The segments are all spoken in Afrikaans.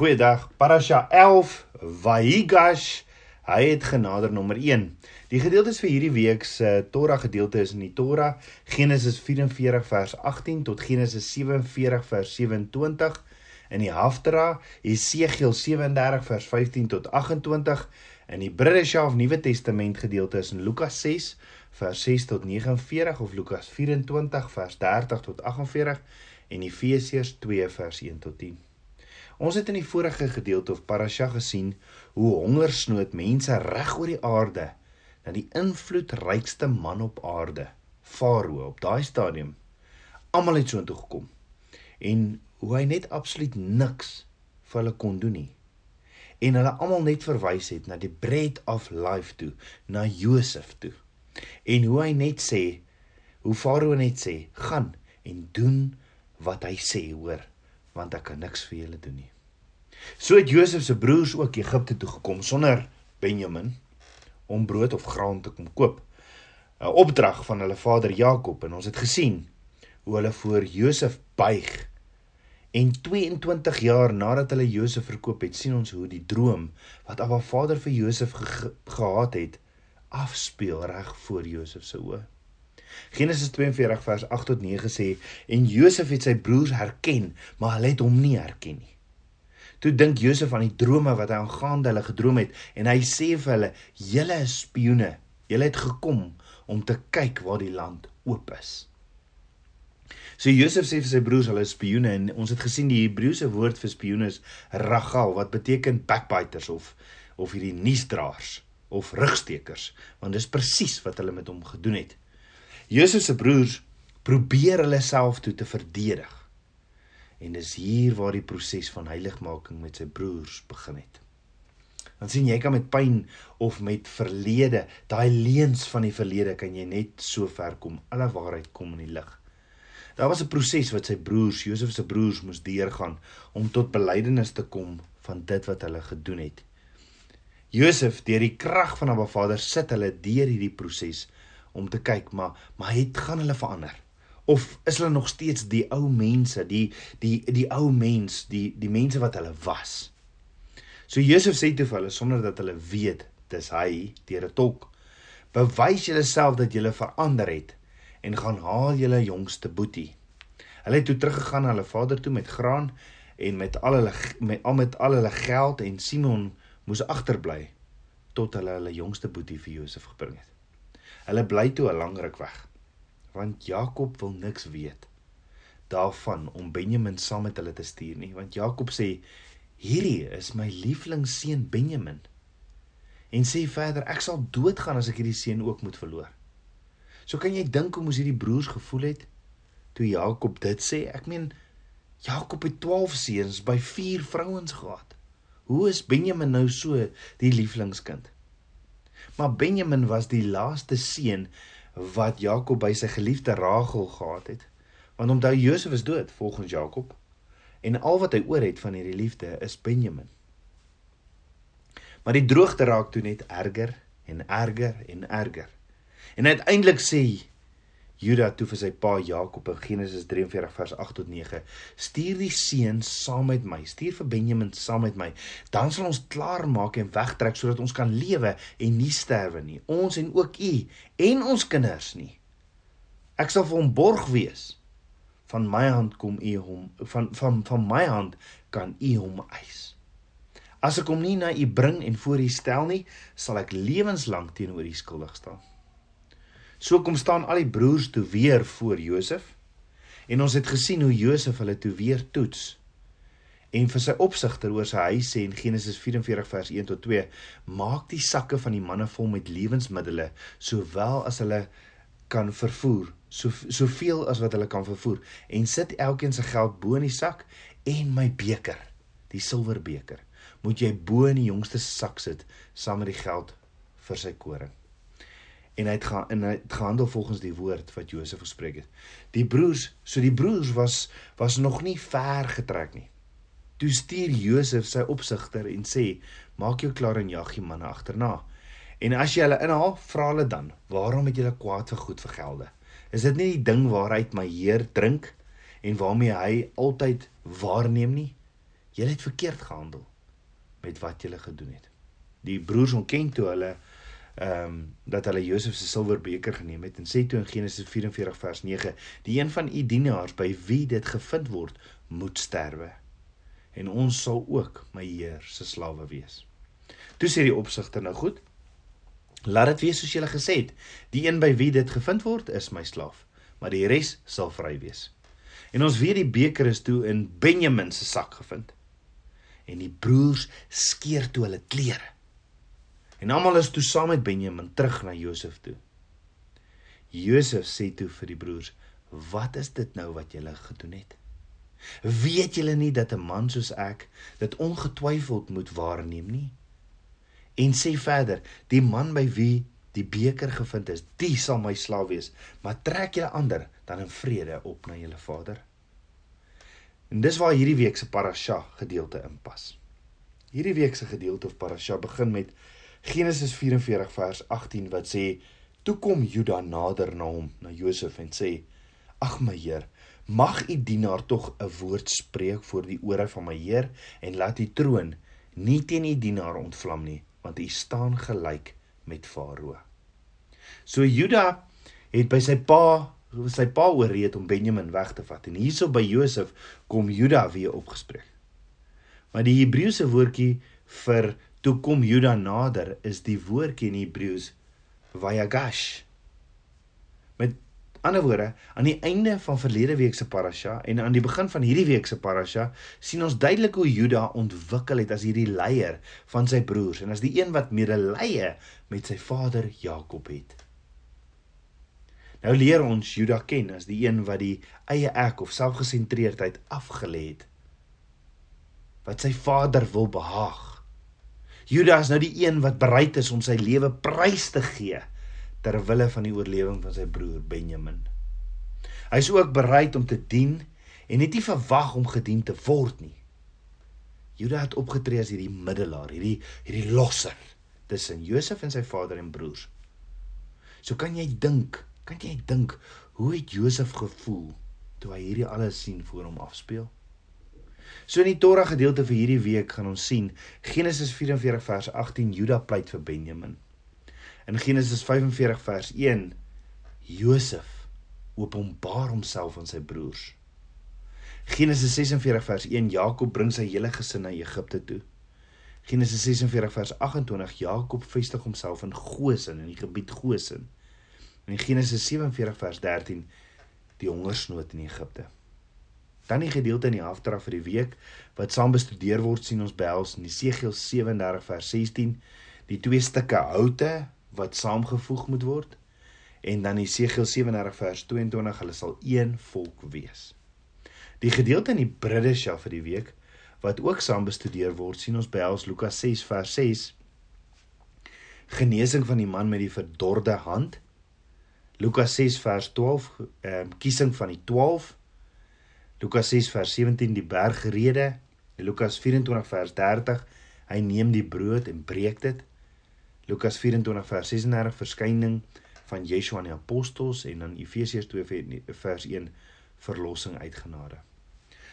Goeiedag. Parasha 11 Vaigash. Hy het genader nommer 1. Die gedeeltes vir hierdie week se Torah gedeelte is in die Torah Genesis 44 vers 18 tot Genesis 47 vers 27 in die Haftara Esegiel 37 vers 15 tot 28 in die Bridesha of Nuwe Testament gedeelte is in Lukas 6 vers 6 tot 49 of Lukas 24 vers 30 tot 48 en Efesiërs 2 vers 1 tot 10. Ons het in die vorige gedeelte of parasha gesien hoe hongersnood mense reg oor die aarde na die invloedrykste man op aarde, Farao op daai stadium, almal het so intoe gekom. En hoe hy net absoluut niks vir hulle kon doen nie. En hulle almal net verwys het na die bread of life toe, na Josef toe. En hoe hy net sê, hoe Farao net sê, gaan en doen wat hy sê, hoor want ek kan niks vir julle doen nie. So het Josef se broers ook Egipte toe gekom sonder Benjamin om brood of graan te kom koop. 'n Opdrag van hulle vader Jakob en ons het gesien hoe hulle voor Josef buig. En 22 jaar nadat hulle Josef verkoop het, sien ons hoe die droom wat Abba Vader vir Josef ge gehad het, afspeel reg voor Josef se oë. Genesis 42 vers 8 tot 9 sê en Josef het sy broers herken, maar hulle het hom nie herken nie. Toe dink Josef aan die drome wat hy aangaande hulle gedroom het en hy sê vir hulle: "Julle is spioene. Julle het gekom om te kyk waar die land oop is." So Josef sê vir sy broers hulle is spioene en ons het gesien die Hebreëse woord vir spioene is ragal wat beteken backbiters of of hierdie nuusdraers of rugstekers want dis presies wat hulle met hom gedoen het. Josef se broers probeer hulle self toe te verdedig. En dis hier waar die proses van heiligmaking met sy broers begin het. Dan sien jy kan met pyn of met verlede, daai leuns van die verlede kan jy net so ver kom, alle waarheid kom in die lig. Daar was 'n proses wat sy broers, Josef se broers moes deurgaan om tot belydenis te kom van dit wat hulle gedoen het. Josef, deur die krag van 'n Vader, sit hulle deur hierdie proses om te kyk maar maar het gaan hulle verander? Of is hulle nog steeds die ou mense die die die ou mens die die mense wat hulle was? So Josef sê te hulle sonder dat hulle weet dis hy deur 'n tolk bewys julleself dat julle verander het en gaan haal julle jongste boetie. Hulle het toe teruggegaan na hulle vader toe met graan en met al hulle met al met al hulle geld en Simon moes agterbly tot hulle hulle jongste boetie vir Josef gebring het Hulle bly toe 'n lang ruk weg. Want Jakob wil niks weet daarvan om Benjamin saam met hulle te stuur nie, want Jakob sê hierdie is my lieflingseun Benjamin. En sê verder ek sal doodgaan as ek hierdie seun ook moet verloor. So kan jy dink hoe moes hierdie broers gevoel het toe Jakob dit sê? Ek meen Jakob het 12 seuns by 4 vrouens gehad. Hoe is Benjamin nou so die lieflingskind? Maar Benjamin was die laaste seun wat Jakob by sy geliefde Rachel gehad het. Want onthou Josef is dood volgens Jakob en al wat hy oor het van hierdie liefde is Benjamin. Maar die droogte raak toe net erger en erger en erger. En uiteindelik sê Juda toe vir sy pa Jakob in Genesis 43 vers 8 tot 9: "Stuur die seun saam met my, stuur vir Benjamin saam met my, dan sal ons klaar maak en wegtrek sodat ons kan lewe en nie sterwe nie, ons en ook u en ons kinders nie. Ek sal vir hom borg wees. Van my hand kom u hom van van van my hand kan u hom eis." As ek hom nie na u bring en voor u stel nie, sal ek lewenslank teenoor u skuldig staan. So kom staan al die broers toe weer voor Josef en ons het gesien hoe Josef hulle toe weer toets. En vir sy opsigter oor sy huis sê in Genesis 44 vers 1 tot 2: Maak die sakke van die manne vol met lewensmiddels sowel as hulle kan vervoer, so soveel as wat hulle kan vervoer en sit elkeen se geld bo in die sak en my beker, die silwerbeker, moet jy bo in die jongste sak sit saam met die geld vir sy koring en hy het gaan en hy het gehandel volgens die woord wat Josef gespreek het. Die broers, so die broers was was nog nie ver getrek nie. Toe stuur Josef sy opsigter en sê: "Maak jou klaar en jag die manne agterna." En as jy hulle inhaal, vra hulle dan: "Waarom het julle kwaad vir goed vergelde? Is dit nie die ding waaruit my Heer drink en waarmee hy altyd waarneem nie? Julle het verkeerd gehandel met wat julle gedoen het. Die broers ontken toe hulle ehm um, dat hulle Josef se silwerbeker geneem het en sê toe in Genesis 44 vers 9: "Die een van u dienaars by wie dit gevind word, moet sterwe." En ons sal ook my Heer se slawe wees. Toe sê die opsigter nou goed. Laat dit wees soos jy gesê het. Die een by wie dit gevind word, is my slaaf, maar die res sal vry wees. En ons weet die beker is toe in Benjamin se sak gevind. En die broers skeer toe hulle klere. En almal is toe saam met Benjamin terug na Josef toe. Josef sê toe vir die broers: "Wat is dit nou wat julle gedoen het? Weet julle nie dat 'n man soos ek dit ongetwyfeld moet waarneem nie?" En sê verder: "Die man by wie die beker gevind is, die sal my slaaf wees, maar trek julle ander dan in vrede op na julle vader." En dis waar hierdie week se parasha gedeelte inpas. Hierdie week se gedeelte of parasha begin met Genesis 44 vers 18 wat sê toe kom Juda nader na hom na Josef en sê ag my heer mag u dienaar tog 'n woord spreek voor die ore van my heer en laat die troon nie teen u dienaar ontvlam nie want u staan gelyk met Farao. So Juda het by sy pa sy pa ooreed om Benjamin weg te vat en hierso by Josef kom Juda weer opgespreek. Maar die Hebreëse woordjie vir toe kom Juda nader is die woordjie in Hebreëus vayagash. Met ander woorde, aan die einde van verlede week se parasha en aan die begin van hierdie week se parasha sien ons duidelik hoe Juda ontwikkel het as hierdie leier van sy broers en as die een wat medelee met sy vader Jakob het. Nou leer ons Juda ken as die een wat die eie ek of selfgesentreerdheid afgelê het wat sy vader wil behaag Judas nou die een wat bereid is om sy lewe prys te gee ter wille van die oorlewing van sy broer Benjamin. Hy is ook bereid om te dien en net nie verwag om gedien te word nie. Judas het opgetree as hierdie middelaar, hierdie hierdie losser tussen Josef en sy vader en broers. So kan jy dink, kan jy dink hoe het Josef gevoel toe hy hierdie alles sien voor hom afspeel? So in die Torah gedeelte vir hierdie week gaan ons sien Genesis 44 vers 18 Juda pleit vir Benjamin. In Genesis 45 vers 1 Josef openbaar homself aan sy broers. Genesis 46 vers 1 Jakob bring sy hele gesin na Egipte toe. Genesis 46 vers 28 Jakob vestig homself in Goshen in die gebied Goshen. En in Genesis 47 vers 13 die hongersnood in Egipte. Dan die gedeelte in die afdraf vir die week wat saam bestudeer word sien ons behels in Jesegiel 37 vers 16 die twee stukke houte wat saamgevoeg moet word en dan Jesegiel 37 vers 22 hulle sal een volk wees. Die gedeelte in die Bridesha vir die week wat ook saam bestudeer word sien ons behels Lukas 6 vers 6 genesing van die man met die verdorde hand Lukas 6 vers 12 ehm kiesing van die 12 Lukas 6 vers 17 die bergrede, Lukas 24 vers 30 hy neem die brood en breek dit. Lukas 24 vers 36 verskyning van Yeshua aan die apostels en dan Efesiërs 2 vers 1 verlossing uit genade.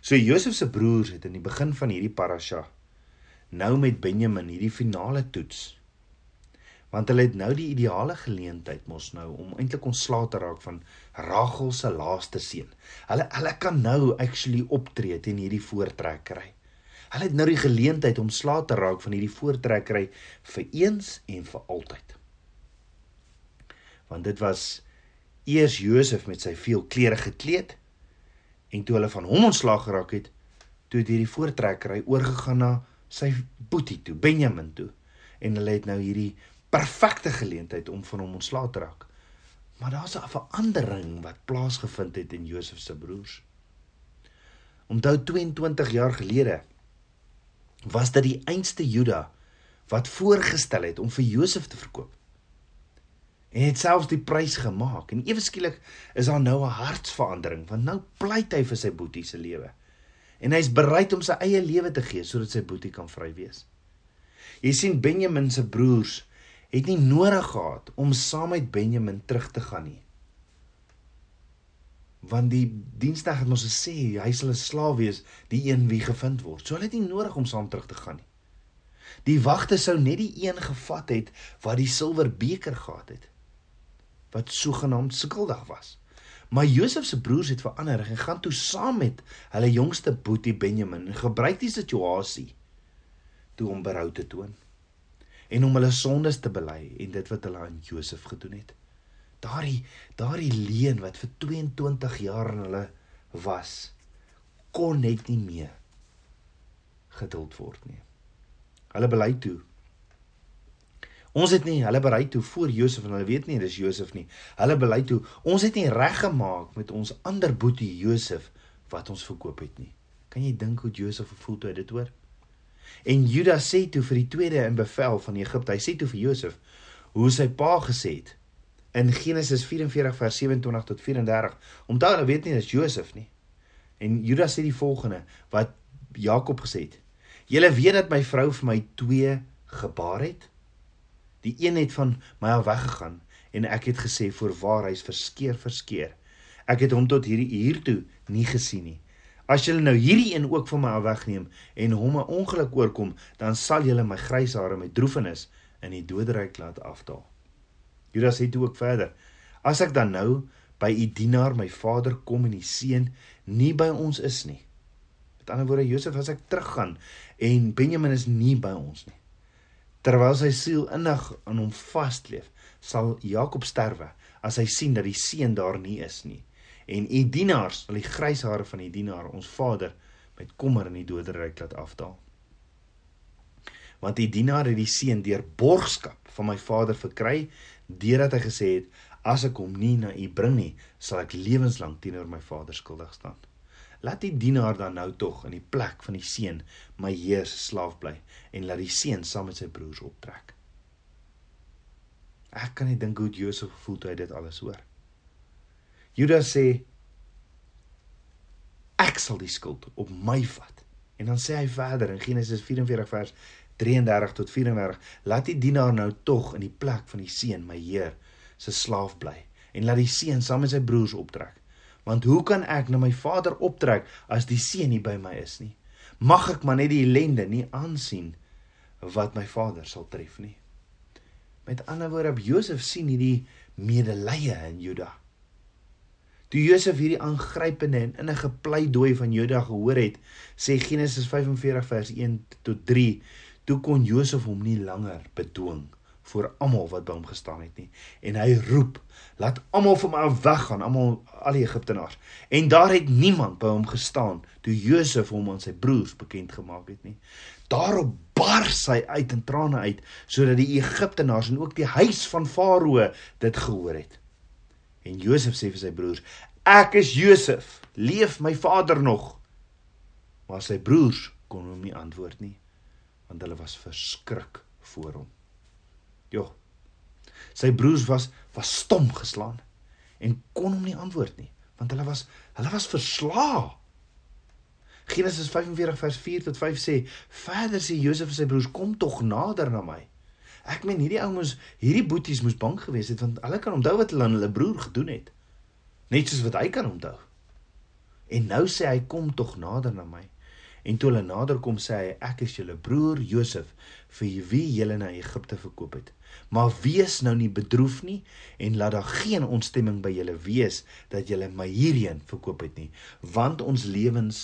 So Josef se broers het in die begin van hierdie parasha nou met Benjamin hierdie finale toets want hulle het nou die ideale geleentheid mos nou om eintlik ontslae te raak van Rachel se laaste seun. Hulle hulle kan nou actually optree teen hierdie voortrekkery. Hulle het nou die geleentheid om slae te raak van hierdie voortrekkery vir eens en vir altyd. Want dit was eers Josef met sy veel klere gekleed en toe hulle van hom ontslae geraak het, toe het hierdie voortrekkery oorgegaan na sy boetie toe, Benjamin toe. En hulle het nou hierdie perfekte geleentheid om van hom ontslae te raak. Maar daar's 'n verandering wat plaasgevind het in Josef se broers. Onthou 22 jaar gelede was dit die einste Juda wat voorgestel het om vir Josef te verkoop. En het selfs die prys gemaak en ewe skielik is daar nou 'n hartsverandering want nou pleit hy vir sy boetie se lewe. En hy's bereid om sy eie lewe te gee sodat sy boetie kan vry wees. Jy sien Benjamin se broers het nie nodig gehad om saam met Benjamin terug te gaan nie. Want die diensknegt het mos gesê hy sal 'n slaaf wees, die een wie gevind word. So hulle het nie nodig om saam terug te gaan nie. Die wagte sou net die een gevat het wat die silwer beker gehad het wat sogenaamd skuldig was. Maar Josef se broers het verander en gaan toe saam met hulle jongste boetie Benjamin en gebruik die situasie toe om berou te toon en om hulle sondes te bely en dit wat hulle aan Josef gedoen het. Daardie daardie leuen wat vir 22 jaar in hulle was, kon net nie meer geduld word nie. Hulle bely toe. Ons het nie hulle berei toe voor Josef en hulle weet nie dis Josef nie. Hulle bely toe. Ons het nie reggemaak met ons ander boetie Josef wat ons verkoop het nie. Kan jy dink hoe Josef gevoel toe hy dit hoor? En Judas sê toe vir die tweede in bevel van Egipte, hy sê toe vir Josef hoe sy pa gesê het in Genesis 44 vers 27 tot 34. Onthou hulle weet nie dis Josef nie. En Judas sê die volgende wat Jakob gesê het. Julle weet dat my vrou vir my twee gebaar het. Die een het van my al weggegaan en ek het gesê voorwaar hy's verskeer verskeer. Ek het hom tot hierdie uur toe nie gesien nie. As julle nou hierdie een ook van my af wegneem en hom 'n ongeluk oorkom, dan sal julle my grys hare met droefenis in die doderyk laat afdaal. Judas toe ook verder: As ek dan nou by u dienaar my vader kom en die seun nie by ons is nie. Met ander woorde, Josef as ek teruggaan en Benjamin is nie by ons nie. Terwyl sy siel innig aan hom vasleef, sal Jakob sterwe as hy sien dat die seun daar nie is nie en u dienaars sal die grys hare van die dienaar ons vader met kommer in die doderyk laat afdaal. Want die dienaar het die seun deur borgskap van my vader verkry deurdat hy gesê het as ek hom nie na u bring nie, sal ek lewenslank teenoor my vader skuldig staan. Laat die dienaar dan nou tog in die plek van die seun my heer se slaaf bly en laat die seun saam met sy broers optrek. Ek kan nie dink hoe Josef gevoel toe hy dit alles hoor. Judas sê ek sal die skuld op my vat. En dan sê hy verder in Genesis 44 vers 33 tot 34, laat die dienaar nou tog in die plek van die seun my heer se slaaf bly en laat die seun saam met sy broers optrek. Want hoe kan ek na my vader optrek as die seun nie by my is nie? Mag ek maar net die ellende nie aansien wat my vader sal tref nie. Met ander woorde, Josef sien hierdie medelee in Juda. Toe Josef hierdie aangrypende en innige pleidooi van Juda gehoor het, sê Genesis 45 vers 1 tot 3, toe kon Josef hom nie langer bedwing voor almal wat by hom gestaan het nie. En hy roep: "Laat almal van my weggaan, almal al die Egiptenaars." En daar het niemand by hom gestaan toe Josef hom aan sy broers bekend gemaak het nie. Daarop bars hy uit in trane uit sodat die Egiptenaars en ook die huis van Farao dit gehoor het. En Josef sê vir sy broers: "Ek is Josef. Leef my vader nog?" Maar sy broers kon hom nie antwoord nie, want hulle was verskrik voor hom. Jo. Sy broers was was stom geslaan en kon hom nie antwoord nie, want hulle was hulle was verslae. Genesis 45 vers 4 tot 5 sê: "Verder sê Josef vir sy broers: Kom tog nader na my." Ek meen hierdie ou moes hierdie boeties moes bang gewees het want hulle kan onthou wat hulle aan hulle broer gedoen het. Net soos wat hy kan onthou. En nou sê hy kom tog nader na my. En toe hulle nader kom sê hy ek is julle broer Josef vir wie julle na Egipte verkoop het. Maar wees nou nie bedroef nie en laat daar geen ontstemming by julle wees dat julle my hierheen verkoop het nie want ons lewens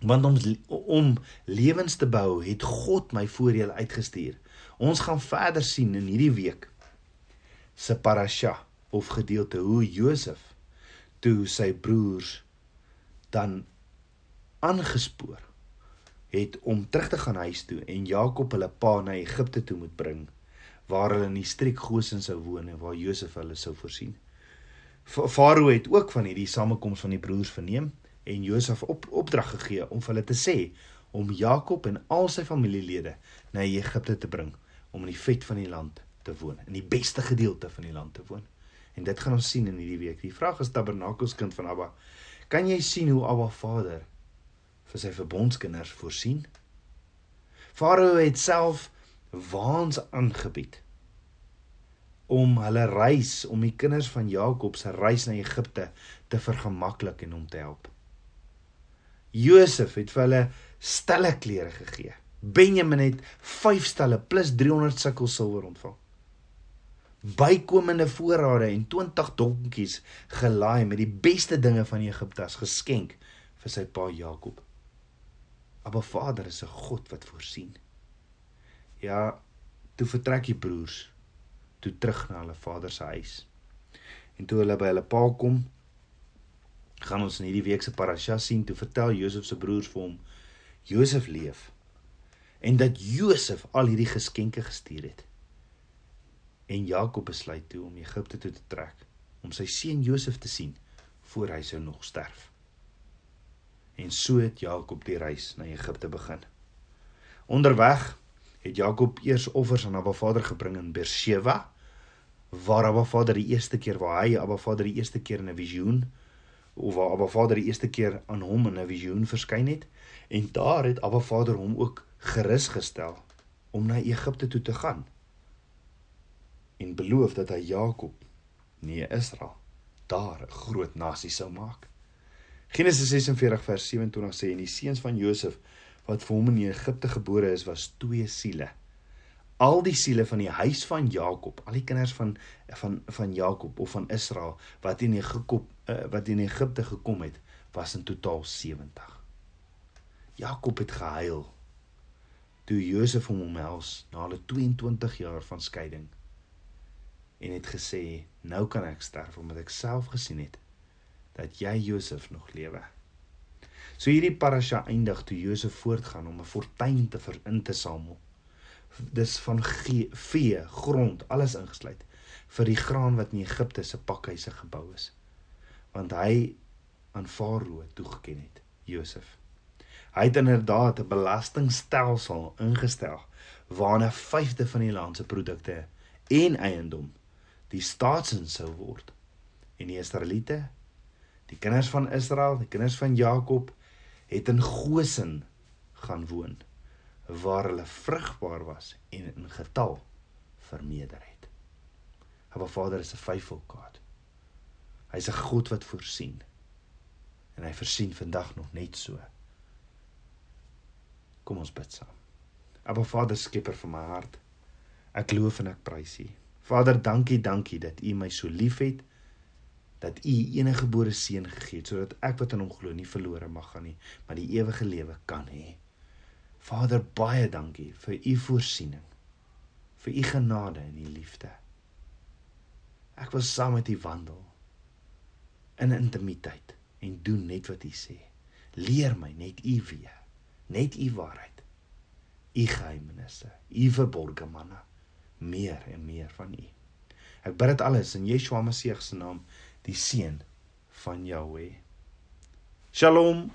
want om om lewens te bou het God my voor julle uitgestuur Ons gaan verder sien in hierdie week se parasha of gedeelte hoe Josef toe sy broers dan aangespoor het om terug te gaan huis toe en Jakob hulle pa na Egipte toe moet bring waar hulle in die streek Gosen sou woon en waar Josef hulle sou voorsien. Farao het ook van hierdie samekoms van die broers verneem en Josef op opdrag gegee om vir hulle te sê om Jakob en al sy familielede na Egipte te bring om in die vet van die land te woon, in die beste gedeelte van die land te woon. En dit gaan ons sien in hierdie week. Die vraag is Tabernakelskind van Abba, kan jy sien hoe Abba Vader vir sy verbondskinders voorsien? Farao het self waans aangebied om hulle reis om die kinders van Jakob se reis na Egipte te vergemaklik en om te help. Josef het vir hulle stelle klere gegee. Benjamin het 5 stelle plus 300 sikkel silwer ontvang. Bykomende voorrade en 20 donkies gelaai met die beste dinge van Egipte as geskenk vir sy pa Jakob. Abba Vader is 'n God wat voorsien. Ja, toe vertrek die broers toe terug na hulle vader se huis. En toe hulle by hulle pa kom, gaan ons in hierdie week se parasha sien, toe vertel Josef se broers vir hom Josef leef en dat Josef al hierdie geskenke gestuur het. En Jakob besluit toe om Egipte toe te trek om sy seun Josef te sien voor hy sou nog sterf. En so het Jakob die reis na Egipte begin. Onderweg het Jakob eers offers aan Abba Vader gebring in Beersheba waar Abba Vader die eerste keer waar hy Abba Vader die eerste keer in 'n visioen of waar Abba Vader die eerste keer aan hom in 'n visioen verskyn het en daar het Abba Vader hom ook gerus gestel om na Egipte toe te gaan en beloof dat hy Jakob nee Israel daar 'n groot nasie sou maak. Genesis 46 vers 27 sê en die seuns van Josef wat vir hom in Egipte gebore is, was twee siele. Al die siele van die huis van Jakob, al die kinders van van van Jakob of van Israel wat in Egipte uh, wat in Egipte gekom het, was in totaal 70. Jakob het gehuil toe Josef hom omhels na hulle 22 jaar van skeiding en het gesê nou kan ek sterf omdat ek self gesien het dat jy Josef nog lewe. So hierdie parasha eindig toe Josef voortgaan om 'n fortuin te in te samel. Dis van vee, grond, alles ingesluit vir die graan wat in Egipte se pakhuise gebou is. Want hy aan Farao toegeken het, Josef. Hy het inderdaad 'n belastingstelsel ingestel waarna 'n vyfde van die land se produkte en eiendom die staatsin sou word. En die Israeliete, die kinders van Israel, die kinders van Jakob het in Goshen gaan woon waar hulle vrugbaar was en in getal vermeerder het. Abba Vader is 'n faithful God. Hy's 'n God wat voorsien. En hy voorsien vandag nog net so. Kom ons bid saam. Abba Vader, skepper van my hart. Ek loof en ek prys U. Vader, dankie, dankie dat U my so liefhet dat u enige gebore seun gegee het sodat ek wat in hom glo nie verlore mag gaan nie, maar die ewige lewe kan hê. Vader, baie dankie vir u voorsiening. vir u genade en u liefde. Ek wil saam met u wandel in intimiteit en doen net wat u sê. Leer my net u weë, net u waarheid. U geheimenisse, u verborgde manne, meer en meer van u. Ek bid dit alles in Yeshua Messie se naam die seën van Jahweh. Shalom.